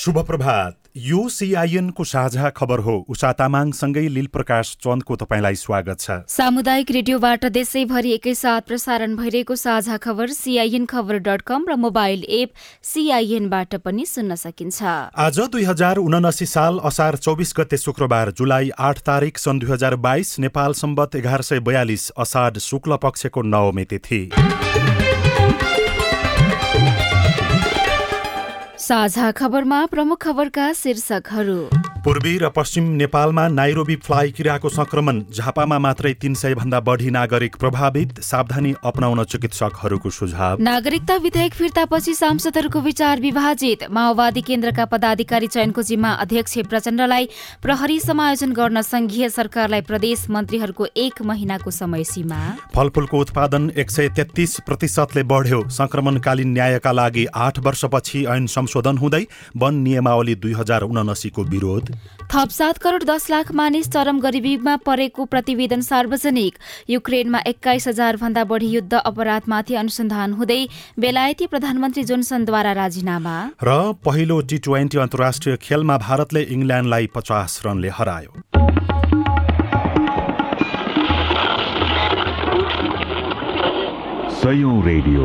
शुभ प्रभात यो सिआइएनको साझा खबर हो उषा तामाङसँगै लील प्रकाश चन्दको तपाईँलाई स्वागत छ। सामुदायिक रेडियोबाट देशैभरि एकैसाथ प्रसारण भइरहेको साझा खबर सिआइएन खबर डट कम र मोबाइल एप सिआइएनबाट पनि सुन्न सकिन्छ। आज दुई हजार उनासी साल असार चौबिस गते शुक्रबार जुलाई आठ तारिक सन् दुई हजार बाइस नेपाल सम्बत एघार सय बयालिस असाढ शुक्ल पक्षको नवमी तिथि। साझा खबरमा प्रमुख खबरका शीर्षकहरू। पूर्वी र पश्चिम नेपालमा नाइरोबी फ्लाइ किराको संक्रमण झापामा मात्रै तीन सय भन्दा बढी नागरिक प्रभावित सावधानी अपनाउन चिकित्सकहरूको सुझाव। नागरिकता विधेयक फिर्तापछि सांसदहरूको विचार विभाजित माओवादी केन्द्रका पदाधिकारी चयनको जिम्मा अध्यक्ष प्रचण्डलाई प्रहरी समायोजन गर्न संघीय सरकारलाई प्रदेश मन्त्रीहरूको एक महिनाको समय सीमा फलफूलको उत्पादन एक सय तेत्तिस प्रतिशतले बढ्यो संक्रमणकालीन न्यायका लागि आठ वर्षपछि ऐन संशोधन हुँदै वन नियमावली दुई हजार उनासीको विरोध। थप सात करोड दस लाख मानिस चरम गरिबीमा परेको प्रतिवेदन सार्वजनिक। युक्रेनमा एक्काइस हजार भन्दा बढी युद्ध अपराधमाथि अनुसन्धान हुँदै बेलायती प्रधानमन्त्री जोन्सनद्वारा राजीनामा। र पहिलो टी ट्वेन्टी अन्तर्राष्ट्रिय खेलमा भारतले इङ्ल्यान्डलाई पचास रनले हरायो। सयौं रेडियो।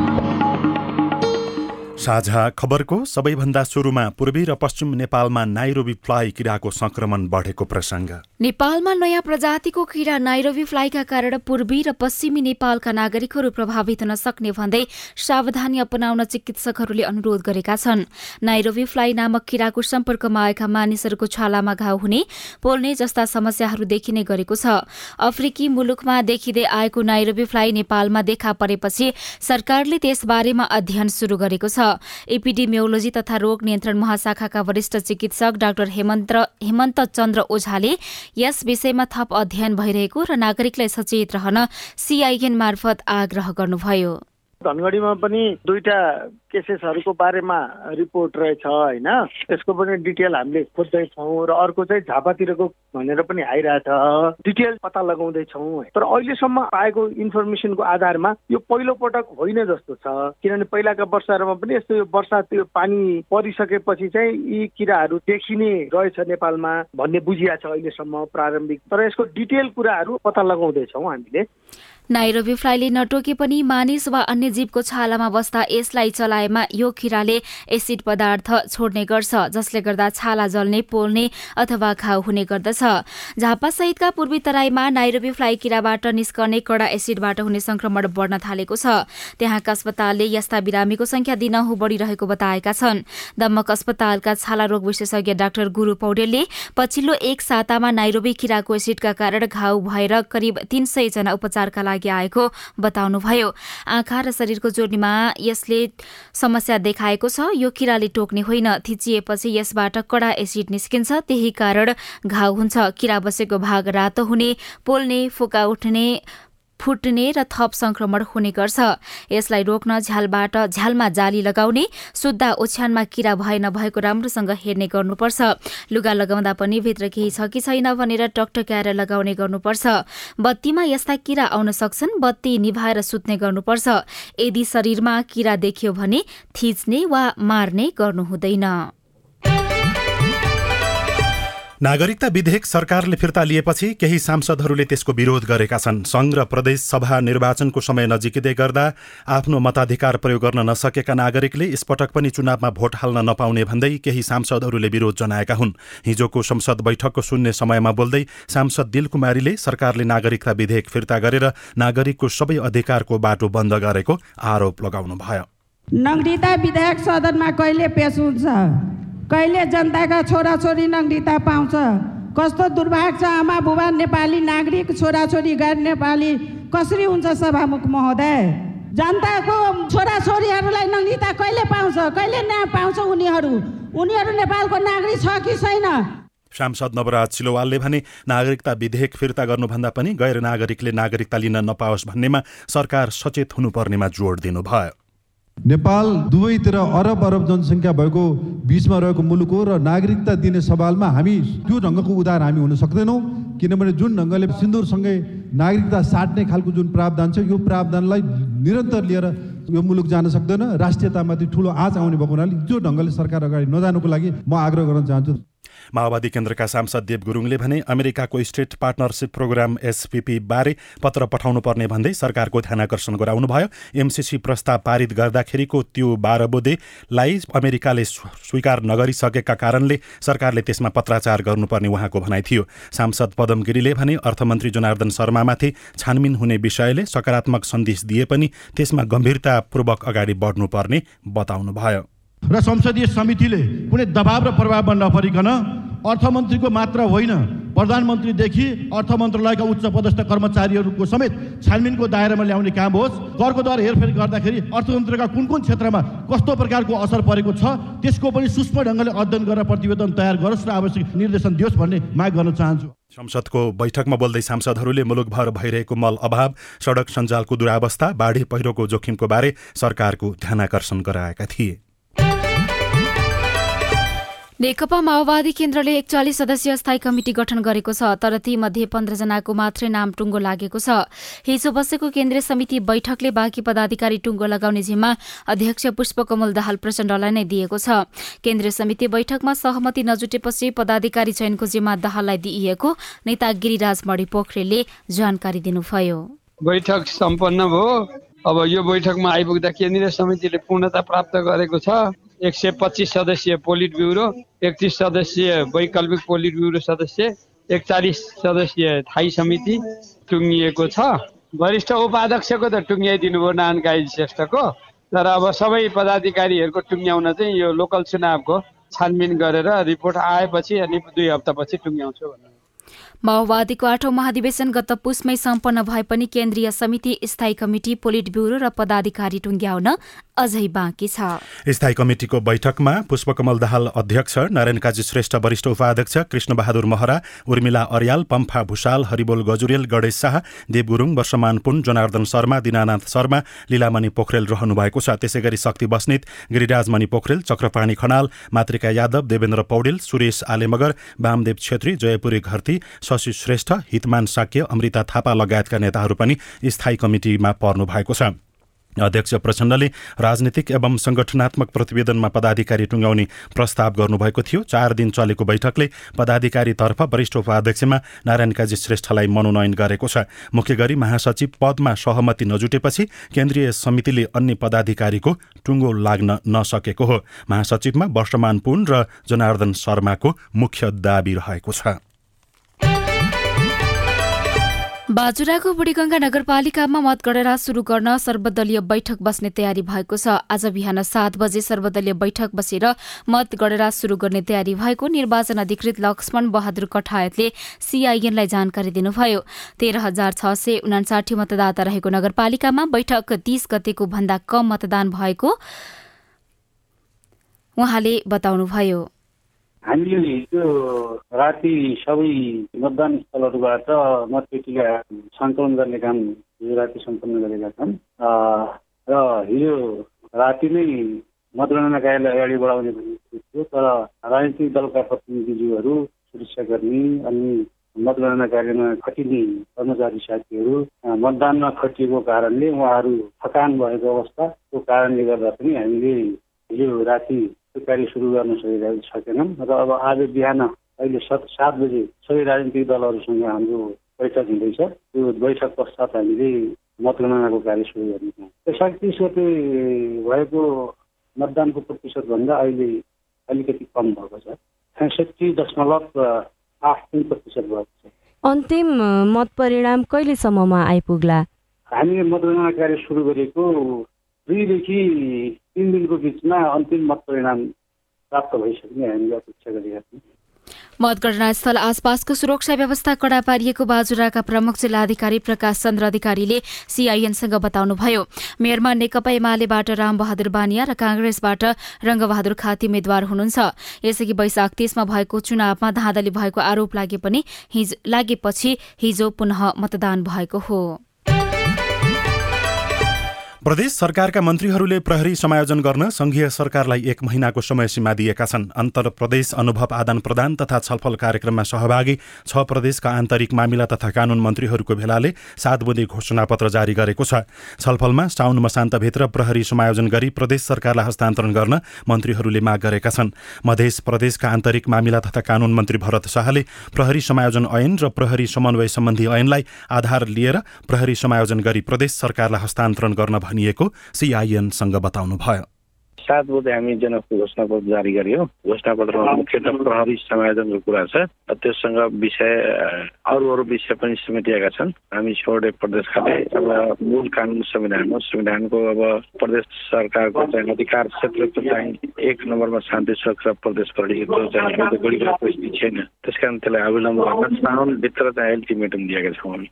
साझा खबरको सबैभन्दा सुरुमा पूर्वी र पश्चिम नेपालमा नाइरोबी फ्लाइ किराको संक्रमण बढेको प्रसङ्ग। नेपालमा नयाँ प्रजातिको किरा नाइरोबी फ्लाइका कारण पूर्वी र पश्चिमी नेपालका नागरिकहरू प्रभावित हुन सक्ने भन्दै सावधानी अपनाउन चिकित्सकहरूले अनुरोध गरेका छन्। नाइरोबी फ्लाइ नामक किराको सम्पर्कमा आएका मानिसहरूको छालामा घाउ हुने पोल्ने जस्ता समस्याहरू देखिने गरेको छ। अफ्रिकी मुलुकमा देखिँदै आएको नाइरोबी फ्लाइ नेपालमा देखा परेपछि सरकारले त्यसबारेमा अध्ययन शुरू गरेको छ। एपिडेमियोलोजी तथा रोग नियन्त्रण महाशाखाका वरिष्ठ चिकित्सक डाक्टर हेमन्त चन्द्र ओझाले यस विषयमा थप अध्ययन भइरहेको र नागरिकलाई सचेत रहन सीआईएन मार्फत आग्रह गर्नुभयो। धनगढीमा पनि दुईटा केसेसहरूको बारेमा रिपोर्ट रहेछ होइन? त्यसको पनि डिटेल हामीले खोज्दैछौँ र अर्को चाहिँ झापातिरको भनेर पनि आइरहेछ। डिटेल पत्ता लगाउँदैछौँ। तर अहिलेसम्म पाएको इन्फर्मेसनको आधारमा यो पहिलो पटक होइन जस्तो छ। किनभने पहिलाका वर्षहरूमा पनि यस्तो यो वर्षा त्यो पानी परिसकेपछि चाहिँ यी किराहरू देखिने रहेछ नेपालमा भन्ने बुझिया छ अहिलेसम्म प्रारम्भिक। तर यसको डिटेल कुराहरू पत्ता लगाउँदैछौँ हामीले। नाइरोबी फ्लाइले नटोके पनि मानिस वा अन्य जीवको छालामा बस्दा यसलाई चलाएमा यो किराले एसिड पदार्थ छोड्ने गर्छ जसले गर्दा छाला जल्ने पोल्ने अथवा घाउ हुने गर्दछ। झापा सहितका पूर्वी तराईमा नाइरोबी फ्लाइ किराबाट निस्कने कडा एसिडबाट हुने संक्रमण बढ्न थालेको छ। त्यहाँका अस्पतालले यस्ता बिरामीको संख्या दिनहुँ बढ़िरहेको बताएका छन्। दम्मक अस्पतालका छाला रोग विशेषज्ञ डाक्टर गुरू पौडेलले पछिल्लो एक सातामा नाइरोबी किराको एसिडका कारण घाउ भएर करिब तीन सय जना उपचारका लागि आएको बताउनुभयो। आँखा र शरीरको जोड्नीमा यसले समस्या देखाएको छ। यो किराले टोक्ने होइन। थिचिएपछि यसबाट कडा एसिड निस्किन्छ। त्यही कारण घाउ हुन्छ। किरा बसेको भाग रातो हुने पोल्ने फुका उठ्ने फुट्ने र थप संक्रमण हुने गर्छ। यसलाई रोक्न झ्यालबाट झ्यालमा जाली लगाउने शुद्ध ओछ्यानमा किरा भए नभएको राम्रोसँग हेर्ने गर्नुपर्छ। लुगा लगाउँदा पनि भित्र केही छ कि छैन भनेर टकटक्याएर लगाउने गर्नुपर्छ। बत्तीमा यस्ता किरा आउन सक्छन् बत्ती निभाएर सुत्ने गर्नुपर्छ। यदि शरीरमा किरा देखियो भने थिच्ने वा मार्ने गर्नु हुँदैन। नागरिकता विधेयक सरकारले फिर्ता लिएपछि केही सांसदहरूले त्यसको विरोध गरेका छन्। संघ र प्रदेश सभा निर्वाचनको समय नजिकिँदै गर्दा आफ्नो मताधिकार प्रयोग गर्न नसकेका नागरिकले यसपटक पनि चुनावमा भोट हाल्न नपाउने भन्दै केही सांसदहरूले विरोध जनाएका हुन्। हिजोको संसद बैठकको शून्य समयमा बोल्दै सांसद दिलकुमारीले सरकारले नागरिकता विधेयक फिर्ता गरेर नागरिकको सबै अधिकारको बाटो बन्द गरेको आरोप लगाउनुभयो। नागरिकता विधेयक सदनमा कहिले पेश हुन्छ? कहिले जनताका छोराछोरी नागरिकता पाउँछ? कस्तो दुर्भाग्य छ आमा बुबा नेपाली नागरिक छोराछोरी गैर नेपाली? कसरी हुन्छ सभामुख महोदय? जनताको छोराछोरीहरूलाई नागरिकता कहिले पाउँछ? कहिले न्याय पाउँछ उनीहरू? उनीहरू नेपालको नागरिक छ कि छैन? सांसद नवराज सिलोवालले भने नागरिकता विधेयक फिर्ता गर्नुभन्दा पनि गैर नागरिकले नागरिकता लिन नपाओस् भन्नेमा सरकार सचेत हुनुपर्नेमा जोड दिनुभयो। नेपाल दुवैतिर अरब अरब जनसङ्ख्या भएको बिचमा रहेको मुलुक हो र नागरिकता दिने सवालमा हामी त्यो ढङ्गको उदाहरण हामी हुन सक्दैनौँ। किनभने जुन ढङ्गले सिन्दुरसँगै नागरिकता साट्ने खालको जुन प्रावधान छ यो प्रावधानलाई निरन्तर लिएर यो मुलुक जान सक्दैन। राष्ट्रियतामाथि ठुलो आँच आउने भएको हुनाले त्यो ढङ्गले सरकार अगाडि नजानुको लागि म आग्रह गर्न चाहन्छु। माओवादी केन्द्रका सांसद देव गुरुङले भने अमेरिकाको स्टेट पार्टनरसिप प्रोग्राम एसपिपी बारे पत्र पठाउनु पर्ने भन्दै सरकारको ध्यान आकर्षण गराउनुभयो। एमसिसी प्रस्ताव पारित गर्दाखेरिको त्यो बाह्र बोधेलाई अमेरिकाले स्वीकार नगरिसकेका कारणले सरकारले त्यसमा पत्राचार गर्नुपर्ने उहाँको भनाइ थियो। सांसद पदम गिरीले भने अर्थमन्त्री जनार्दन शर्मामाथि छानबिन हुने विषयले सकारात्मक सन्देश दिए पनि त्यसमा गम्भीरतापूर्वक अगाडि बढ्नुपर्ने बताउनुभयो। र संसदीय समितिले कुनै दबाव र प्रभावमा नपरिकन अर्थमन्त्रीको मात्र होइन। प्रधानमन्त्रीदेखि अर्थ मन्त्रालयका उच्च पदस्थ कर्मचारीहरूको समेत छानबिनको दायरामा ल्याउने काम होस्। करको दर हेरफेर गर्दाखेरि अर्थतन्त्रका कुन कुन क्षेत्रमा कस्तो प्रकारको असर परेको छ त्यसको पनि सूक्ष्म ढङ्गले अध्ययन गरेर प्रतिवेदन तयार गरोस् र आवश्यक निर्देशन दियोस् भन्ने माग गर्न चाहन्छु। संसदको बैठकमा बोल्दै सांसदहरूले मुलुकभर भइरहेको मल अभाव सडक सञ्जालको दुरावस्था बाढी पहिरोको जोखिमको बारे सरकारको ध्यानकर्षण गराएका थिए। नेकपा माओवादी केन्द्रले एकचालिस सदस्यीय स्थायी कमिटी गठन गरेको छ तर तीमध्ये पन्ध्रजनाको मात्रै नाम टुङ्गो लागेको छ। हिजो बसेको केन्द्रीय समिति बैठकले बाँकी पदाधिकारी टुङ्गो लगाउने जिम्मा अध्यक्ष पुष्पकमल दाहाल प्रचण्डलाई नै दिएको छ। केन्द्रीय समिति बैठकमा सहमति नजुटेपछि पदाधिकारी चयनको जिम्मा दाहाललाई दिइएको नेता गिरिराज मणि पोखरेलले जानकारी दिनुभयो। बैठक सम्पन्न भयो। अब यो बैठकमा आइपुग्दा केन्द्रीय समितिले पूर्णता प्राप्त गरेको छ। एक सय पच्चिस सदस्यीय पोलिट ब्युरो एकतिस सदस्यीय वैकल्पिक पोलिट ब्युरो सदस्य एकचालिस सदस्यीय थाई समिति टुङ्गिएको छ। वरिष्ठ उपाध्यक्षको त टुङ्ग्याइदिनु भयो नानकाई श्रेष्ठको। तर अब सबै पदाधिकारीहरूको टुङ्ग्याउन चाहिँ यो लोकल चुनावको छानबिन गरेर रिपोर्ट आएपछि अनि दुई हप्तापछि टुङ्ग्याउँछु भन्नु। माओवादीको आठौं महाधिवेशन गत पुसमै सम्पन्न भए पनि केन्द्रीय समिति स्थायी कमिटी पोलिट ब्युरो र पदाधिकारी टुङ्ग्याउन अझै बाँकी छ। स्थायी कमिटिको बैठकमा पुष्पकमल दाहाल अध्यक्ष नारायण काजी श्रेष्ठ वरिष्ठ उपाध्यक्ष कृष्णबहादुर महरा उर्मिला अर्याल पम्फा भूषाल हरिबोल गजुरेल गणेश शाह देव गुरुङ वर्षमान पुन जनार्दन शर्मा दिनानाथ शर्मा लीलामणि पोखरेल रहनु भएको छ। त्यसै गरी शक्ति बस्नेत गिरिराजमणि पोखरेल चक्रपाणी खनाल मातृका यादव देवेन्द्र पौडेल सुरेश आलेमगर वामदेव छेत्री जयपुरी घरती शशि श्रेष्ठ हितमान साक्य अमृता थापा लगायतका नेताहरू पनि स्थायी कमिटीमा पर्नु भएको छ। अध्यक्ष प्रचण्डले राजनीतिक एवं संगठनात्मक प्रतिवेदनमा पदाधिकारी टुङ्गाउने प्रस्ताव गर्नुभएको थियो। चार दिन चलेको बैठकले पदाधिकारीतर्फ वरिष्ठ उपाध्यक्षमा नारायण काजी श्रेष्ठलाई मनोनयन गरेको छ। मुख्य गरी महासचिव पदमा सहमति नजुटेपछि केन्द्रीय समितिले अन्य पदाधिकारीको टुङ्गो लाग्न नसकेको हो। महासचिवमा वर्षमान पुन र जनार्दन शर्माको मुख्य दावी रहेको छ। बाजुराको बुढीगंगा नगरपालिकामा मतगणना शुरू गर्न सर्वदलीय बैठक बस्ने तयारी भएको छ। आज बिहान सात बजे सर्वदलीय बैठक बसेर मतगणना शुरू गर्ने तयारी भएको निर्वाचन अधिकृत लक्ष्मण बहादुर कठायतले सीआईएनलाई जानकारी दिनुभयो। तेह्र हजार छ सय उनासाठी मतदाता रहेको नगरपालिकामा बैठक तीस गतेको भन्दा कम मतदान भएको उहाँले बताउनुभयो। हामीले हिजो राति सबै मतदान स्थलहरूबाट मतपेटिका सङ्कलन गर्ने काम हिजो राति सम्पन्न गरेका छन्। र हिजो राति नै मतगणना कार्यालय अगाडि बढाउने थियो तर राजनीतिक दलका प्रतिनिधिज्यूहरू सुरक्षाकर्मी अनि मतगणना कार्यमा खटिने कर्मचारी साथीहरू मतदानमा खटिएको कारणले उहाँहरू थकान भएको अवस्थाको कारणले गर्दा पनि हामीले हिजो राति कार्य सुरु गर्न सकेका सकेनौँ र अब आज बिहान अहिले सात सात बजे सबै राजनीतिक दलहरूसँग हाम्रो बैठक हुँदैछ। त्यो बैठक पश्चात हामीले मतगणनाको कार्य सुरु गर्ने यसरी तिस गते भएको मतदानको प्रतिशतभन्दा अहिले अलिकति कम भएको छ। छैसठी दशमलव आठ तिन प्रतिशत भएको छ। अन्तिम मत परिणाम कहिलेसम्ममा आइपुग्ला? हामीले मतगणना कार्य सुरु गरेको दुईदेखि तिन दिनको बिचमा अन्तिम मत परिणाम प्राप्त भइसक्ने हामीले अपेक्षा गरेका छौँ मतगणना स्थल आसपासको सुरक्षा व्यवस्था कडा पारिएको बाजुराका प्रमुख जिल्लाधिकारी प्रकाश चन्द्र अधिकारीले सीआईएनसँग बताउनुभयो। मेयरमा नेकपा एमालेबाट रामबहादुर बानिया र कांग्रेसबाट रंगबहादुर खाती उम्मेद्वार हुनुहुन्छ। यसअघि वैशाख तीसमा भएको चुनावमा धाँधली भएको आरोप लागे पनि लागेपछि हिजो पुनः मतदान भएको हो। प्रदेश सरकारका मन्त्रीहरूले प्रहरी समायोजन गर्न संघीय सरकारलाई एक महिनाको समय सीमा दिएका छन्। अन्तर प्रदेश अनुभव आदान प्रदान तथा छलफल कार्यक्रममा सहभागी छ प्रदेशका आन्तरिक मामिला तथा कानून मन्त्रीहरूको भेलाले सात बुँदे घोषणापत्र जारी गरेको छ। छलफलमा साउन मसान्तभित्र प्रहरी समायोजन गरी प्रदेश सरकारलाई हस्तान्तरण गर्न मन्त्रीहरूले माग गरेका छन्। मध्य प्रदेशका आन्तरिक मामिला तथा कानून मन्त्री भरत शाहले प्रहरी समायोजन ऐन र प्रहरी समन्वय सम्बन्धी ऐनलाई आधार लिएर प्रहरी समायोजन गरी प्रदेश सरकारलाई हस्तान्तरण गर्न भनिएको सिआइएनसँग बताउनुभयो। सात बजे हामी जनकको घोषणापत्र जारी गर्यो। घोषणापत्रमा मुख्यतः प्रहरी समायोजनको कुरा छ। त्यससँग विषय अरू अरू विषय पनि समेटिएका छन्। हामी छोडे प्रदेश खाले अब मूल कानुन संविधान हो। संविधानको अब प्रदेश सरकारको चाहिँ अधिकार क्षेत्रको चाहिँ एक नम्बरमा शान्ति सुरक्षा प्रदेश प्रहरीको चाहिँ परिस्थिति छैन। त्यस कारण त्यसलाई अविलम्ब गर्न साउनभित्र चाहिँ अल्टिमेटम दिएका छौँ हामी।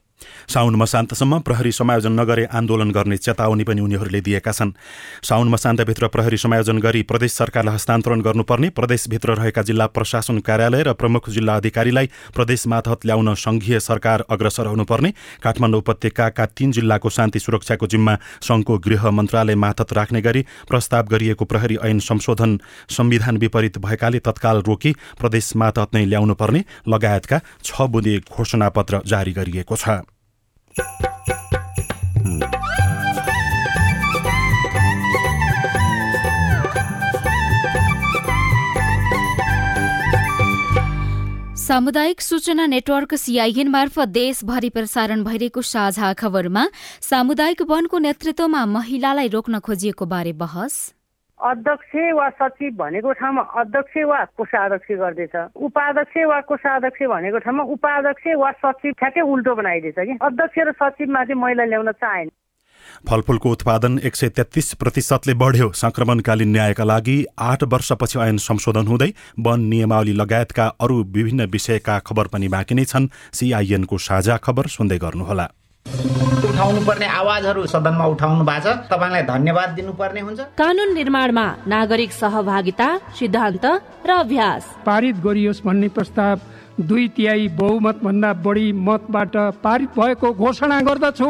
साउन मसान्तसम्म प्रहरी समायोजन नगरे आन्दोलन गर्ने चेतावनी पनि उनीहरूले दिएका छन्। साउन मसान्तभित्र प्रहरी समायोजन गरी प्रदेश सरकारलाई हस्तान्तरण गर्नुपर्ने प्रदेशभित्र रहेका जिल्ला प्रशासन कार्यालय र प्रमुख जिल्ला अधिकारीलाई प्रदेश माथत ल्याउन संघीय सरकार अग्रसर हुनुपर्ने काठमाडौँ उपत्यकाका तीन जिल्लाको शान्ति सुरक्षाको जिम्मा संघको गृह मन्त्रालय माथत राख्ने गरी प्रस्ताव गरिएको प्रहरी ऐन संशोधन संविधान विपरीत भएकाले तत्काल रोकी प्रदेश मातहत नै ल्याउनुपर्ने लगायतका छ बुँदे घोषणापत्र जारी गरिएको छ। सामुदायिक सूचना नेटवर्क सीआईएन मार्फत देशभरि प्रसारण भइरहेको साझा खबरमा सामुदायिक वनको नेतृत्वमा महिलालाई रोक्न खोजिएको बारे बहस। अध्यक्ष वा सचिव भनेको ठाउँमा अध्यक्ष वा कोषाध्यक्ष गर्दैछ। उपाध्यक्ष वा कोषाध्यक्ष भनेको ठाउँमा उपाध्यक्ष वा सचिव ठ्याक्कै उल्टो बनाइदिएछ कि। अध्यक्ष र सचिवमा चाहिँ महिला ल्याउन चाहेन। फलफूलको उत्पादन एक सय तेत्तिस प्रतिशतले बढ्यो। संक्रमणकालीन न्यायका लागि आठ वर्षपछि ऐन संशोधन हुँदै वन नियमावली लगायतका अरू विभिन्न विषयका खबर पनि बाँकी नै छन्। सिआइएनको साझा खबर सुन्दै गर्नुहोला। उठाउनु पर्ने आवाजहरू सदनमा उठाउनु भएको छ। तपाईँलाई धन्यवाद दिनुपर्ने हुन्छ। कानून निर्माणमा नागरिक सहभागिता सिद्धान्त र अभ्यास। पारित गरियोस् भन्ने प्रस्ताव दुई तिहाई बहुमत भन्दा बढी मतबाट पारित भएको घोषणा गर्दछु।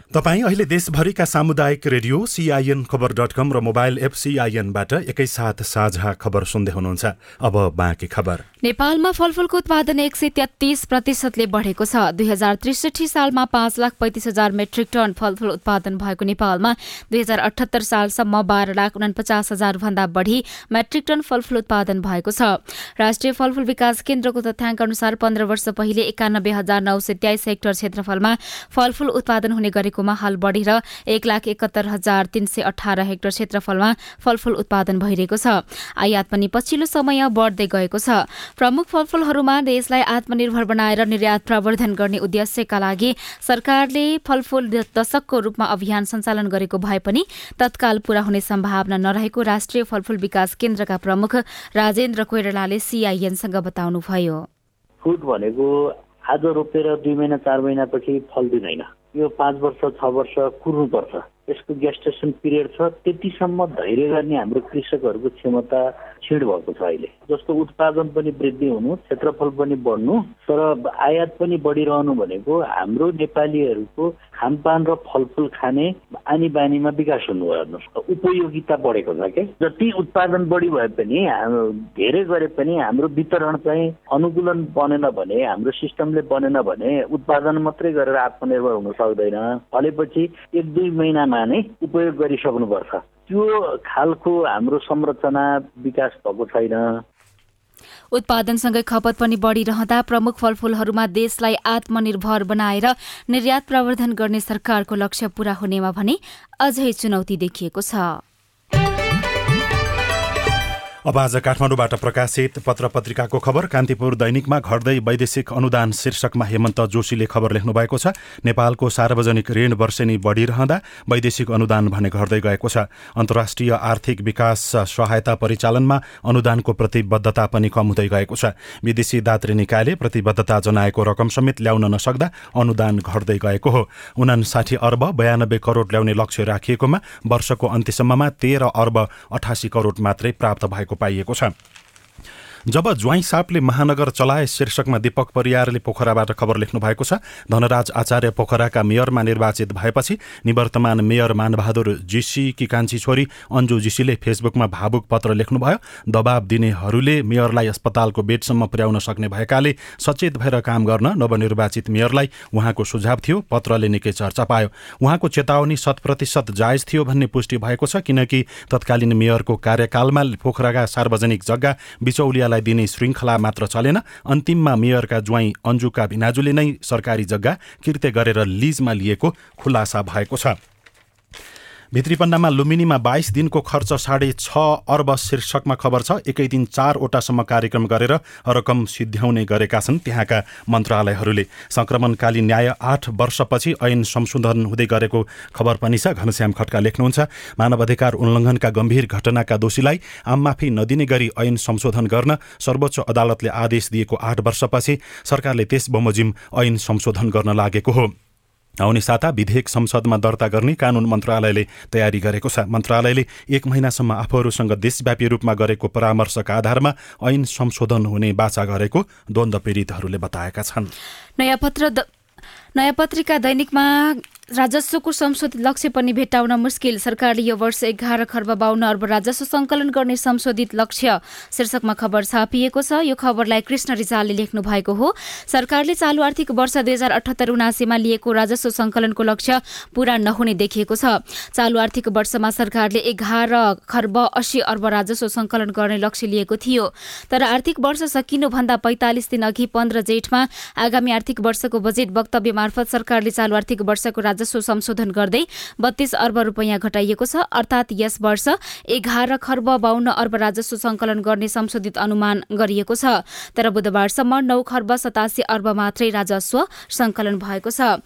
तपाईँ अहिले देशभरिका सामुदायिक radio CIN Khabar dot com र मोबाइल एप सिआइएनबाट एकैसाथ साझा खबर सुन्दै हुनुहुन्छ। अब बाँकी खबर। नेपालमा फलफूलको उत्पादन एक सय तेत्तीस प्रतिशतले बढेको छ। दुई हजार त्रिसठी सालमा पाँच लाख पैंतिस हजार मेट्रिक टन फलफूल उत्पादन भएको नेपालमा दुई हजार अठहत्तर सालसम्म बाह्र लाख उनपचास हजार भन्दा बढ़ी मेट्रिक टन फलफूल उत्पादन भएको छ। राष्ट्रिय फलफूल विकास केन्द्रको तथ्याङ्क अनुसार पन्ध्र वर्ष पहिले एकानब्बे हजार नौ सय तेइस हेक्टर क्षेत्रफलमा फलफूल उत्पादन हुने गरेकोमा हाल बढेर एक लाख एकहत्तर हजार तीन सय अठार हेक्टर क्षेत्रफलमा फलफूल उत्पादन भइरहेको छ। आयात पनि पछिल्लो समय बढ्दै गएको छ। प्रमुख फलफूलहरूमा देशलाई आत्मनिर्भर बनाएर निर्यात प्रवर्धन गर्ने उद्देश्यका लागि सरकारले फलफूल दशकको रूपमा अभियान सञ्चालन गरेको भए पनि तत्काल पूरा हुने सम्भावना नरहेको राष्ट्रिय फलफूल विकास केन्द्रका प्रमुख राजेन्द्र कोइरालाले सीआईएनसँग बताउनुभयो। फुड भनेको आज रोपेर दुई महिना चार महिनापछि फल दिँदैन। यो पाँच वर्ष छ वर्ष कुर्नुपर्छ। यसको गेस्टेसन पिरियड छ त्यतिसम्म धैर्य गर्ने हाम्रो कृषकहरूको क्षमता क्षीण भएको छ अहिले। जस्तो उत्पादन पनि वृद्धि हुनु क्षेत्रफल पनि बढ्नु तर आयात पनि बढिरहनु भनेको हाम्रो नेपालीहरूको खानपान र फलफुल खाने आनी बानीमा विकास हुनु हेर्नुहोस् उपयोगिता बढेको छ क्या। जति उत्पादन बढी भए पनि धेरै गरे पनि हाम्रो वितरण चाहिँ अनुकूलन बनेन भने हाम्रो सिस्टमले बनेन भने उत्पादन मात्रै गरेर आत्मनिर्भर हुन सक्दैन। फलेपछि एक दुई महिनामा नै उपयोग गरिसक्नुपर्छ। त्यो खालको हाम्रो संरचना विकास भएको छैन। उत्पादनसँगै खपत पनि बढ़िरहँदा प्रमुख फलफूलहरूमा देशलाई आत्मनिर्भर बनाएर निर्यात प्रवर्धन गर्ने सरकारको लक्ष्य पूरा हुनेमा भने अझै चुनौती देखिएको छ। अब आज काठमाडौँबाट प्रकाशित पत्र पत्रिकाको खबर। कान्तिपुर दैनिकमा घट्दै वैदेशिक अनुदान शीर्षकमा हेमन्त जोशीले खबर लेख्नु भएको छ। नेपालको सार्वजनिक ऋण वर्षेनी बढ़िरहँदा वैदेशिक अनुदान भने घट्दै गएको छ। अन्तर्राष्ट्रिय आर्थिक विकास सहायता परिचालनमा अनुदानको प्रतिबद्धता पनि कम हुँदै गएको छ। विदेशी दात्री निकायले प्रतिबद्धता जनाएको रकम समेत ल्याउन नसक्दा अनुदान घट्दै गएको हो। उनासाठी अर्ब बयानब्बे करोड़ ल्याउने लक्ष्य राखिएकोमा वर्षको अन्त्यसम्ममा तेह्र अर्ब अठासी करोड़ मात्रै प्राप्त भएको पाइएको छ। जब ज्वाइँ सापले महानगर चलाए शीर्षकमा दीपक परियारले पोखराबाट खबर लेख्नु भएको छ धनराज आचार्य पोखराका मेयरमा निर्वाचित भएपछि निवर्तमान मेयर मानबहादुर जीसीकी कान्छी छोरी अन्जु जीसीले फेसबुकमा भावुक पत्र लेख्नुभयो। दबाब दिनेहरूले मेयरलाई अस्पतालको बेडसम्म पुर्याउन सक्ने भएकाले सचेत भएर काम गर्न नवनिर्वाचित मेयरलाई उहाँको सुझाव थियो पत्रले निकै चर्चा पायो। उहाँको चेतावनी शत प्रतिशत जायज थियो भन्ने पुष्टि भएको छ किनकि तत्कालीन मेयरको कार्यकालमा पोखराका सार्वजनिक जग्गा बिचौलिया जग्गालाई दिने श्रृङ्खला मात्र चलेन। अन्तिममा मेयरका ज्वाइँ अन्जुका भिनाजुले नै सरकारी जग्गा किर्ते गरेर लिजमा लिएको खुलासा भएको छ। भित्री पन्नामा लुम्बिनीमा बाइस दिनको खर्च साढे छ अर्ब शीर्षकमा खबर छ एकै दिन चारवटासम्म कार्यक्रम गरेर रकम सिद्ध्याउने गरेका छन् त्यहाँका मन्त्रालयहरूले। संक्रमणकालीन न्याय आठ वर्षपछि ऐन संशोधन हुँदै गरेको खबर पनि छ। घनश्याम खड्का लेख्नुहुन्छ मानव अधिकार उल्लङ्घनका गम्भीर घटनाका दोषीलाई आममाफी नदिने गरी ऐन संशोधन गर्न सर्वोच्च अदालतले आदेश दिएको आठ वर्षपछि सरकारले त्यस बमोजिम ऐन संशोधन गर्न लागेको हो। आउने साता विधेयक संसदमा दर्ता गर्ने कानून मन्त्रालयले तयारी गरेको छ। मन्त्रालयले एक महिनासम्म आफूहरूसँग देशव्यापी रूपमा गरेको परामर्शका आधारमा ऐन संशोधन हुने बाचा गरेको द्वन्द पीडितहरूले बताएका छन्। नयाँ पत्र नयाँ पत्रिका दैनिकमा राजस्वको संशोधित लक्ष्य पनि भेट्टाउन मुस्किल। सरकारले यो वर्ष एघार खर्ब बाहन्न अर्ब राजस्व संकलन गर्ने संशोधित लक्ष्य शीर्षकमा खबर छापिएको छ। यो खबरलाई कृष्ण रिजालले लेख्नु भएको हो। सरकारले चालु आर्थिक वर्ष दुई हजार अठहत्तर उनासीमा लिएको राजस्व संकलनको लक्ष्य पूरा नहुने देखिएको छ। चालु आर्थिक वर्षमा सरकारले एघार खर्ब अस्सी अर्ब राजस्व संकलन गर्ने लक्ष्य लिएको थियो। तर आर्थिक वर्ष सकिनुभन्दा पैंतालिस दिन अघि पन्ध्र जेठमा आगामी आर्थिक वर्षको बजेट वक्तव्य मार्फत सरकारले चालु आर्थिक वर्षको संशोधन गर्दै बत्तीस अर्ब रूपियाँ घटाइएको छ। अर्थात यस वर्ष एघार खर्ब बाहन्न अर्ब राजस्व संकलन गर्ने संशोधित अनुमान गरिएको छ। तर बुधबारसम्म नौ खर्ब सतासी अर्ब मात्रै राजस्व संकलन भएको छ।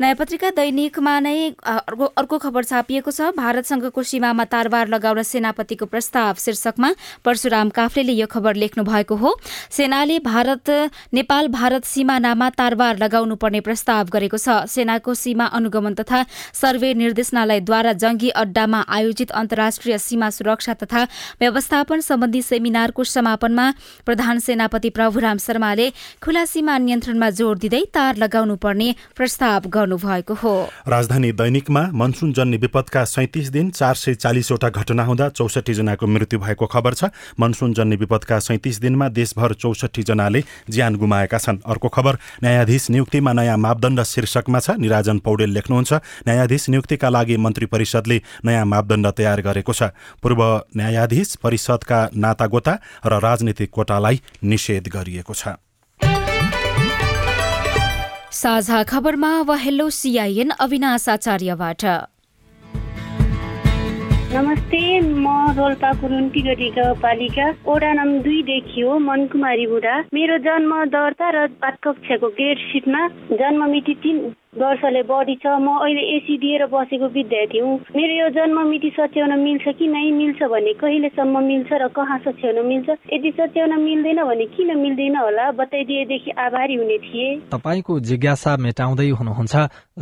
नयाँ पत्रिका दैनिकमा नै अर्को खबर छापिएको छ। भारतसँगको सीमामा तारबार लगाउन सेनापतिको प्रस्ताव। शीर्षकमा परशुराम काफ्लेले यो खबर लेख्नु भएको हो। सेनाले भारत नेपाल भारत सीमानामा तारबार लगाउनु पर्ने प्रस्ताव गरेको छ। सेनाको सीमा अनुगमन तथा सर्वे निर्देशनालयद्वारा जंगी अड्डामा आयोजित अन्तर्राष्ट्रिय सीमा सुरक्षा तथा व्यवस्थापन सम्बन्धी सेमिनारको समापनमा प्रधान सेनापति प्रभुराम शर्माले खुला सीमा नियन्त्रणमा जोड़ दिँदै तार लगाउनु पर्ने प्रस्ताव गर्नुभएको हो। राजधानी दैनिकमा मनसुन जन्य विपदका सैतिस दिन चार सय चालिसवटा घटना हुँदा चौसठी जनाको मृत्यु भएको खबर छ। मनसुन जन्य विपदका सैतिस दिनमा देशभर चौसठी जनाले ज्यान गुमाएका छन्। अर्को खबर न्यायाधीश नियुक्तिमा नयाँ मापदण्ड शीर्षकमा छ। निराजन पौडेल लेख्नुहुन्छ। न्यायाधीश नियुक्तिका लागि मन्त्री परिषदले नयाँ मापदण्ड तयार गरेको छ। पूर्व न्यायाधीश परिषदका नातागोता र राजनीतिक कोटालाई निषेध गरिएको छ। साझा खबरमा अब हेलो सिआइएन अविनाश आचार्यबाट। नमस्ते म रोल्पा कुरुन्टी गढी गाउँपालिका ओडा नम्बर दुईदेखि हो मनकुमारी बुढा। मेरो जन्म दर्ता र पाठ कक्षाको सिटमा जन्म मिति तिन वर्षले बढी छ। म अहिले एसी दिएर बसेको विद्यार्थी हुँ। मेरो यो जन्म मिति सच्याउन मिल्छ कि नै मिल्छ भने कहिलेसम्म मिल्छ र कहाँ सच्याउन मिल्छ? यदि सच्याउन मिल्दैन भने किन मिल्दैन होला? बताइदिएदेखि आभारी हुने थिए। तपाईँको जिज्ञासा मेटाउँदै हुनुहुन्छ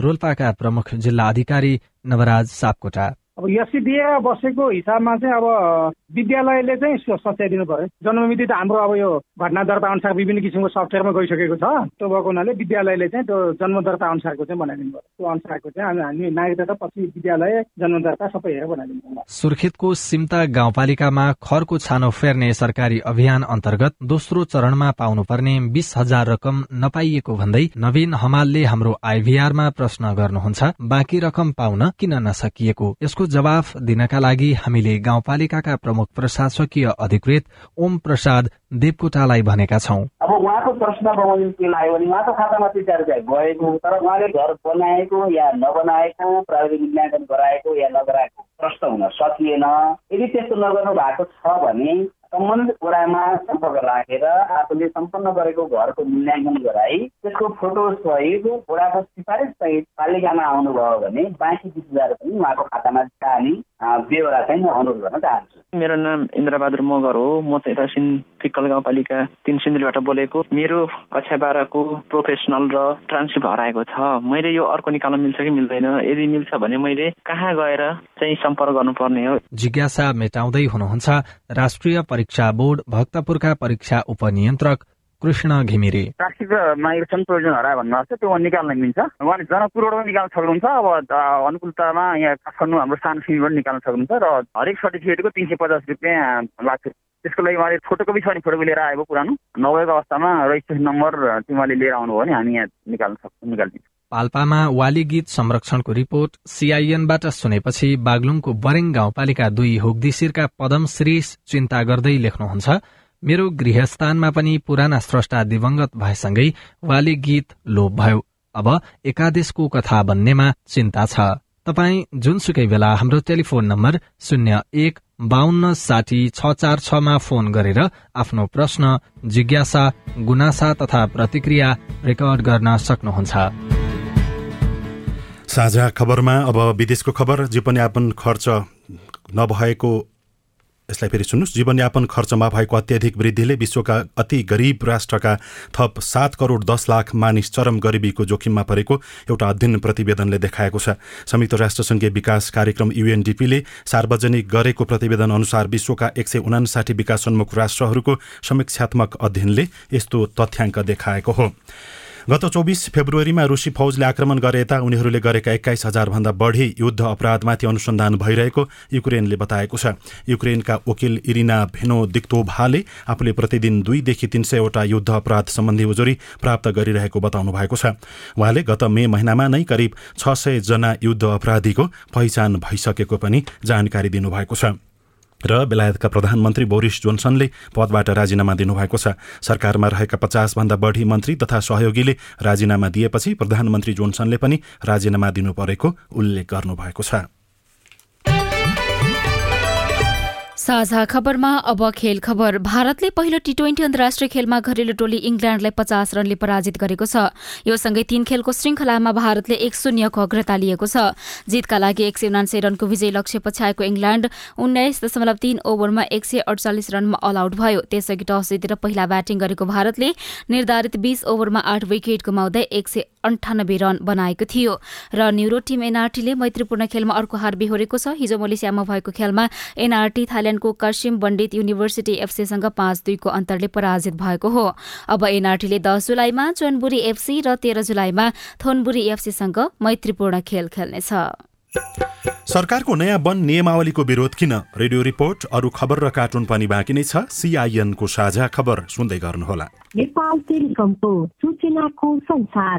रोल्पाका प्रमुख जिल्ला अधिकारी नवराज सापकोटा। अब एससी दिएर बसेको हिसाबमा चाहिँ अब विद्यालयले चाहिँ सच्याइदिनु पर्यो जन्ममिति त हाम्रो अब यो घटना दर्ता अनुसार विभिन्न किसिमको सफ्टवेयरमा गइसकेको छ। त्यो भएको हुनाले विद्यालयले चाहिँ त्यो जन्म दर्ता अनुसारको चाहिँ बनाइदिनु पर्यो त्यो अनुसारको चाहिँ हामी हामी नागरिकता पछि विद्यालय जन्म दर्ता सबै हेरेर बनाइदिनु पर्यो सुर्खेतको सिम्ता गाउँपालिकामा खरको छानो फेर्ने सरकारी अभियान अन्तर्गत दोस्रो चरणमा पाउनुपर्ने बीस हजार रकम नपाइएको भन्दै नवीन हमालले हाम्रो आइभीआरमा प्रश्न गर्नुहुन्छ। बाँकी रकम पाउन किन नसकिएको? यसको जवाफ दिनका लागि हामीले गाउँपालिकाका प्रमुख प्रशासकीय अधिकृत ओम प्रसाद देवकोटालाई भनेका छौं। अब उहाँको प्रश्न बमोजिम के लाग्यो भने उहाँको खातामा तिन चार रुपियाँ गएको तर उहाँले घर बनाएको या नबनाएको प्राविधिक मूल्याङ्कन गराएको या नगराएको प्रश्न हुन सकिएन। यदि त्यस्तो नगर्नु भएको छ भने सम्बन्धित वडामा सम्पर्क राखेर आफूले सम्पन्न गरेको घरको मूल्याङ्कन गराई त्यसको फोटो सहित वडाको सिफारिस सहित पालिकामा आउनुभयो भने बाँकी बिस हजार पनि उहाँको खातामा जाने बेहोरा चाहिँ अनुरोध गर्न चाहन्छु। मेरो नाम इन्द्रबहादुर मगर हो। म चाहिँ रसिन फिक्कल गाउँपालिका तिन सिन्धुलीबाट बोलेको। मेरो कक्षा बाह्रको प्रोफेसनल र ट्रान्सक्रिप्ट हराएको छ। मैले यो अर्को निकाल्न मिल्छ कि मिल्दैन? यदि मिल्छ भने मैले कहाँ गएर चाहिँ सम्पर्क गर्नुपर्ने हो? जिज्ञासा मेटाउँदै हुनुहुन्छ राष्ट्रिय परीक्षा बोर्ड भक्तपुरका परीक्षा उपनियन्त्रक कृष्ण घिमिरे। राष्ट्रिय माइग्रेसन प्रोभिजन हरायो भन्नुभएको छ त्यो निकाल्न मिल्छ। उहाँले जनकपुरबाट निकाल्न सक्नुहुन्छ अब अनुकूलतामा यहाँ काठमाडौँ हाम्रो सानो सिमीबाट निकाल्न सक्नुहुन्छ र हरेक सर्टिफिकेटको तिन सय पचास रुपियाँ लाग्छ। त्यसको लागि उहाँले फोटोकपी छ भने फोटोकपी लिएर आएको पुरानो नभएको अवस्थामा रजिस्ट्रेसन नम्बर उहाँले लिएर आउनुभयो भने हामी यहाँ निकाल्न सक्छौँ निकालिदिन्छौँ। पाल्पामा वाली गीत संरक्षणको रिपोर्ट सीआईएनबाट सुनेपछि बागलुङको बरेङ गाउँपालिका दुई हुगदिशिरका पदम श्री चिन्ता गर्दै लेख्नुहुन्छ। मेरो गृहस्थानमा पनि पुराना स्रष्टा दिवंगत भएसँगै वाली गीत लोप भयो। अब एकादेशको कथा बन्नेमा चिन्ता छ। तपाई जुनसुकै बेला हाम्रो टेलिफोन नम्बर शून्य एक बाहन्न साठी छ चार छमा फोन गरेर आफ्नो प्रश्न जिज्ञासा गुनासा तथा प्रतिक्रिया रेकर्ड गर्न सक्नुहुन्छ। साझा खबरमा अब विदेशको खबर जीवनयापन खर्च नभएको यसलाई फेरि सुन्नुहोस्। जीवनयापन खर्चमा भएको अत्याधिक वृद्धिले विश्वका अति गरिब राष्ट्रका थप सात करोड दस लाख मानिस चरम गरिबीको जोखिममा परेको एउटा अध्ययन प्रतिवेदनले देखाएको छ। संयुक्त राष्ट्रसङ्घीय विकास कार्यक्रम युएनडिपीले सार्वजनिक गरेको प्रतिवेदन अनुसार विश्वका एक सय उनासाठी विकासोन्मुख राष्ट्रहरूको समीक्षात्मक अध्ययनले यस्तो तथ्याङ्क देखाएको हो। गत चौबिस फेब्रुअरीमा रुसी फौजले आक्रमण गरे यता उनीहरूले गरेका एक्काइस हजारभन्दा बढी युद्ध अपराधमाथि अनुसन्धान भइरहेको युक्रेनले बताएको छ। युक्रेनका वकिल इरिना भेनो दिक्तोभाले आफूले प्रतिदिन दुईदेखि तीन सयवटा युद्ध अपराध सम्बन्धी उजुरी प्राप्त गरिरहेको बताउनु भएको छ। उहाँले गत मे महिनामा नै करिब छ सय जना युद्ध अपराधीको पहिचान भइसकेको पनि जानकारी दिनुभएको छ। र बेलायतका प्रधानमन्त्री बोरिस जोन्सनले पदबाट राजीनामा दिनुभएको छ। सरकारमा रहेका पचासभन्दा बढी मन्त्री तथा सहयोगीले राजीनामा दिएपछि प्रधानमन्त्री जोन्सनले पनि राजीनामा दिनु परेको उल्लेख गर्नुभएको छ। साझा खबरमा अब खेल खबर। भारतले पहिलो टी ट्वेन्टी अन्तर्राष्ट्रिय खेलमा घरेलु टोली इङ्ल्याण्डलाई पचास रनले पराजित गरेको छ। यो सँगै तीन खेलको श्रृङ्खलामा भारतले एक शून्यको अग्रता लिएको छ। जितका लागि एक सय उनान्सय रनको विजय लक्ष्य पछ्याएको इङ्ल्याण्ड उन्नाइस दशमलव तीन ओभरमा एक सय अडचालिस रनमा अल आउट भयो। त्यसअघि टस जितेर पहिला ब्याटिङ गरेको भारतले निर्धारित बीस ओभरमा आठ विकेट गुमाउँदै एक सय अन्ठानब्बे रन बनाएको थियो। र न्युरो टीम एनआरटीले मैत्रीपूर्ण खेलमा अर्को हार बिहोरेको छ। हिजो मलेसियामा भएको खेलमा एनआरटी थाइल्याण्डको कर्सिम बण्डित युनिभर्सिटी एफसीसँग पाँच दुईको अन्तरले पराजित भएको हो। अब एनआरटीले दस जुलाईमा चोनबुरी एफसी र तेह्र जुलाईमा थोनबुरी एफसीसँग मैत्रीपूर्ण खेल खेल्नेछ। सरकारको नयाँ वन नियमावलीको विरोध किन? रेडियो रिपोर्ट अरू खबर र कार्टुन पनि बाँकी नै छ। सिआइएनको साझा खबर सुन्दै गर्नुहोला। नेपाल टेलिकमको सूचनाको संसार।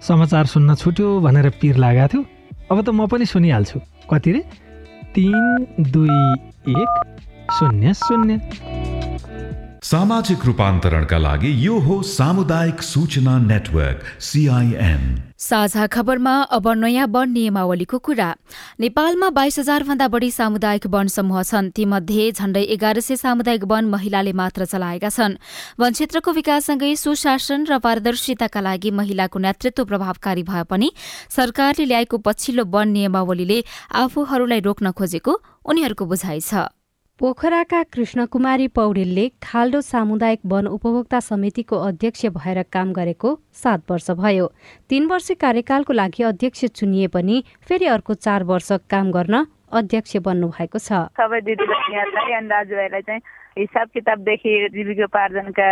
समाचार सुन्न छुट्यो भनेर पिर लागेको थियो। अब त म पनि सुनिहाल्छु। कति रे? तिन दुई एक शून्य शून्य। सामाजिक रूपान्तरणका लागि यो हो सामुदायिक सूचना नेटवर्क सिआइएन साझा खबरमा अब नयाँ वन नियमावलीको कुरा। नेपालमा बाइस हजार भन्दा बढ़ी सामुदायिक वन समूह छन्। तीमध्ये झण्डै एघार सय सामुदायिक वन महिलाले मात्र चलाएका छन्। वन क्षेत्रको विकाससँगै सुशासन र पारदर्शिताका लागि महिलाको नेतृत्व प्रभावकारी भए पनि सरकारले ल्याएको पछिल्लो वन नियमावलीले आफूहरूलाई रोक्न खोजेको उनीहरूको बुझाइ छ। पोखराका कृष्णकुमारी पौडेलले खाल्डो सामुदायिक वन उपभोक्ता समितिको अध्यक्ष भएर काम गरेको सात वर्ष भयो। तीन वर्ष कार्यकालको लागि अध्यक्ष चुनिए पनि फेरि अर्को चार वर्ष काम गर्न अध्यक्ष बन्नु भएको छ। सबै दिदीबहिनीहरूलाई अनि दाजुभाइलाई चाहिँ हिसाब किताबदेखि जीविकोपार्जनका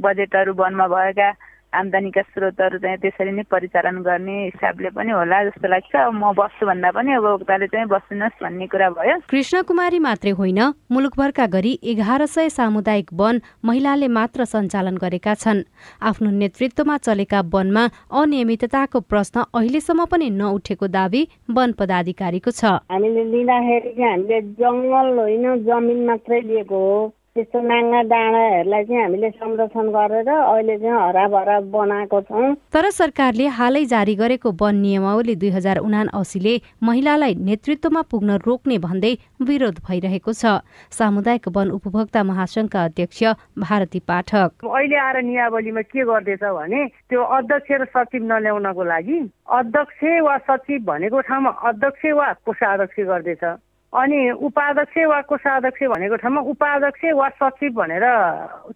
बजेटहरू वनमा भएका आम्दानीका स्रोतहरू चाहिँ त्यसरी नै परिचालन गर्ने हिसाबले पनि होला जस्तो लाग्छ। अब म बस्छु भन्दा पनि उपभोक्ताले चाहिँ बस्नुहोस् भन्ने कुरा भयो। कृष्ण कुमारी मात्रै होइन मुलुकभरका गरी एघार सय सामुदायिक वन महिलाले मात्र सञ्चालन गरेका छन्। आफ्नो नेतृत्वमा चलेका वनमा अनियमितताको प्रश्न अहिलेसम्म पनि नउठेको दावी वन पदाधिकारीको छ। हामीले लिँदाखेरि चाहिँ हामीले जङ्गल होइन जमिन मात्रै लिएको हो। त्यस्तो नाङ्गा डाँडाहरूलाई चाहिँ हामीले संरक्षण गरेर अहिले चाहिँ हराभरा बनाएको छौँ। तर सरकारले हालै जारी गरेको वन नियमावली दुई हजार उना असीले महिलालाई नेतृत्वमा पुग्न रोक्ने भन्दै विरोध भइरहेको छ। सामुदायिक वन उपभोक्ता महासंघका अध्यक्ष भारती पाठक। अहिले आएर नियावलीमा के गर्दैछ भने त्यो अध्यक्ष र सचिव नल्याउनको लागि अध्यक्ष वा सचिव भनेको ठाउँमा अध्यक्ष वा कोषाध्यक्ष गर्दैछ। अनि उपाध्यक्ष वा कोषाध्यक्ष भनेको ठाउँमा उपाध्यक्ष वा सचिव भनेर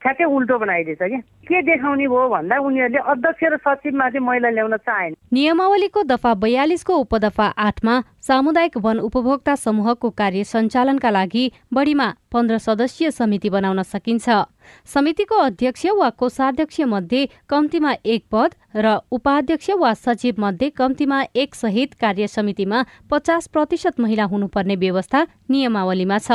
ठ्याक्कै उल्टो बनाइदिएछ कि। के देखाउने भयो भन्दा उनीहरूले अध्यक्ष र सचिवमा चाहिँ महिला ल्याउन चाहेन। नियमावलीको दफा बयालिसको उपदफा आठमा सामुदायिक वन उपभोक्ता समूहको कार्य सञ्चालनका लागि बढीमा पन्ध्र सदस्यीय समिति बनाउन सकिन्छ। समितिको अध्यक्ष वा कोषाध्यक्ष मध्ये कम्तीमा एक पद र उपाध्यक्ष वा सचिव मध्ये कम्तीमा एक सहित कार्य समितिमा पचास प्रतिशत महिला हुनुपर्ने व्यवस्था नियमावलीमा छ।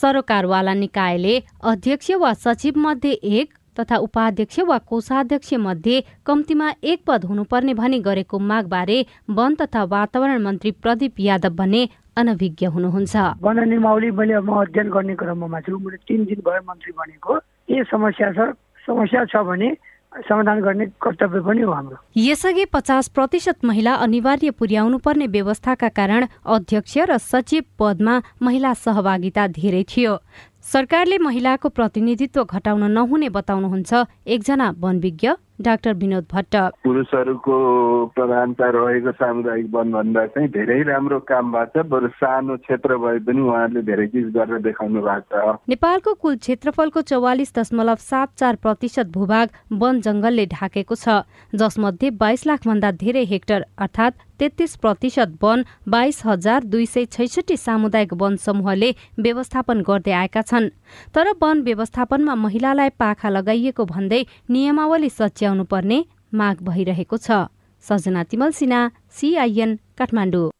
सरोकारवाला निकायले अध्यक्ष वा सचिव मध्ये एक तथा उपाध्यक्ष वा कोषाध्यक्ष मध्ये कम्तीमा एक पद हुनुपर्ने भनी गरेको मागबारे वन तथा वातावरण मन्त्री प्रदीप यादव भने अनभिज्ञ हुनुहुन्छ। वन नियमावली मैले म अध्ययन गर्ने क्रममा छु। मैले तिन दिन भयो मन्त्री बनेको। के समस्या छ समस्या छ भने समाधान गर्ने कर्तव्य पनि हो हाम्रो। यसअघि पचास प्रतिशत महिला अनिवार्य पुर्याउनु पर्ने व्यवस्थाका कारण अध्यक्ष र सचिव पदमा महिला सहभागिता धेरै थियो। सरकारले महिलाको प्रतिनिधित्व घटाउन नहुने बताउनुहुन्छ एकजना वनविज्ञ डाक्टर विनोद भट्ट। पुरुषहरूको प्रधानता रहेको सामुदायिक वन भन्दा चाहिँ धेरै राम्रो काम भएको छ। बरु सानो क्षेत्र भए पनि उहाँहरूले धेरै चिज गरेर देखाउनु भएको छ। नेपालको कुल क्षेत्रफलको चौवालिस दशमलव सात चार प्रतिशत भूभाग वन जंगलले ढाकेको छ। जसमध्ये बाइस लाख भन्दा धेरै हेक्टर अर्थात् तेत्तीस प्रतिशत वन बाइस हजार दुई सय छैसठी सामुदायिक वन समूहले व्यवस्थापन गर्दै आएका छन्। तर वन व्यवस्थापनमा महिलालाई पाखा लगाइएको भन्दै नियमावली सच्याउनु पर्ने माग भइरहेको छ। सजना तिमल सिन्हा सिआइएन काठमाडौँ।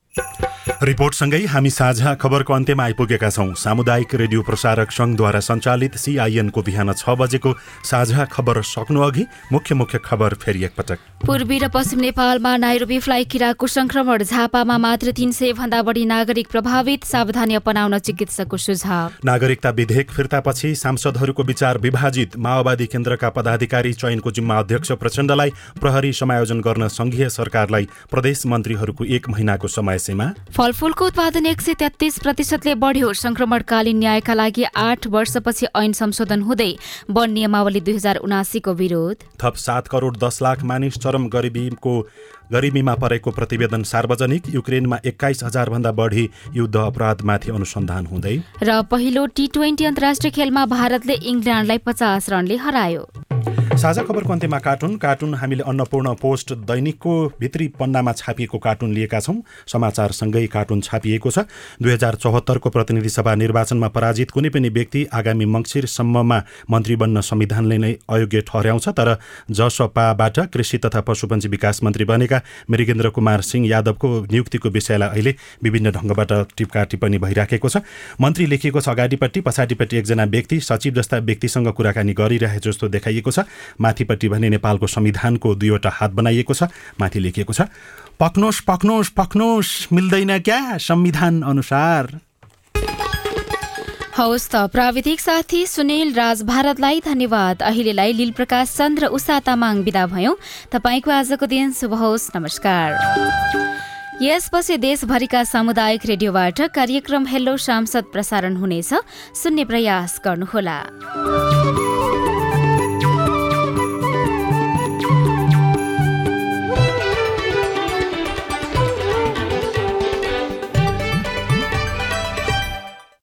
रिपोर्टसँगै हामी साझा खबरको अन्त्यमा आइपुगेका छौँ। सामुदायिक रेडियो प्रसारक सङ्घद्वारा सञ्चालित सिआइएनको बिहान छ बजेको साझा खबर सक्नु अघि मुख्य मुख्य खबर फेरि एकपटक। पूर्वी र पश्चिम नेपालमा नाइरोबी फ्लाइ किराको संक्रमण झापामा मात्र तीन सय भन्दा बढी नागरिक प्रभावित सावधानी अपनाउन चिकित्सकको सुझाव। नागरिकता विधेयक फिर्तापछि सांसदहरूको विचार विभाजित माओवादी केन्द्रका पदाधिकारी चयनको जिम्मा अध्यक्ष प्रचण्डलाई प्रहरी समायोजन गर्न संघीय सरकारलाई प्रदेश मन्त्रीहरूको एक महिनाको समय सीमा फलफूलको उत्पादन एक सय तेत्तीस प्रतिशतले बढ्यो। संक्रमणकालीन न्यायका लागि आठ वर्षपछि ऐन संशोधन हुँदै वन नियमावली दुई हजार उनासीको विरोध। थप सात करोड दस लाख मानिस चरम गरिबीको गरिबीमा परेको प्रतिवेदन सार्वजनिक। युक्रेनमा एक्काइस हजार भन्दा बढी युद्ध अपराधमाथि अनुसन्धान हुँदै। र पहिलो टी ट्वेन्टी अन्तर्राष्ट्रिय खेलमा भारतले इङ्ल्यान्डलाई पचास रनले हरायो। साझा खबरको अन्त्यमा कार्टुन। कार्टुन हामीले अन्नपूर्ण पोस्ट दैनिकको भित्री पन्नामा छापिएको कार्टुन लिएका छौँ। समाचारसँगै कार्टुन छापिएको छ। दुई हजार चौहत्तरको प्रतिनिधि सभा निर्वाचनमा पराजित कुनै पनि व्यक्ति आगामी मङ्सिरसम्ममा मन्त्री बन्न संविधानले नै अयोग्य ठहर्याउँछ तर जसपाबाट कृषि तथा पशुपन्छी विकास मन्त्री बनेका मृगेन्द्र कुमार सिंह यादवको नियुक्तिको विषयलाई अहिले विभिन्न ढङ्गबाट टिप्का टिप्पणी भइराखेको छ। मन्त्री लेखिएको छ अगाडिपट्टि पछाडिपट्टि एकजना व्यक्ति सचिव जस्ता व्यक्तिसँग कुराकानी गरिरहे जस्तो देखाइएको छ। माथिपट्टि भने नेपालको संविधानको दुईवटा हात बनाइएको छ माथि लेखिएको छ पक्नुहोस् पक्नुहोस् पक्नुहोस् मिल्दैन क्या संविधान अनुसार? हवस् त प्राविधिक साथी सुनिल राज भारतलाई धन्यवाद। अहिलेलाई लील प्रकाश चन्द्र उषा तामाङ विदा भयौँ। तपाईँको आजको दिन शुभ होस्। नमस्कार। यसपछि देशभरिका सामुदायिक रेडियोबाट कार्यक्रम हेलो सांसद प्रसारण हुनेछ। सुन्ने प्रयास गर्नुहोला।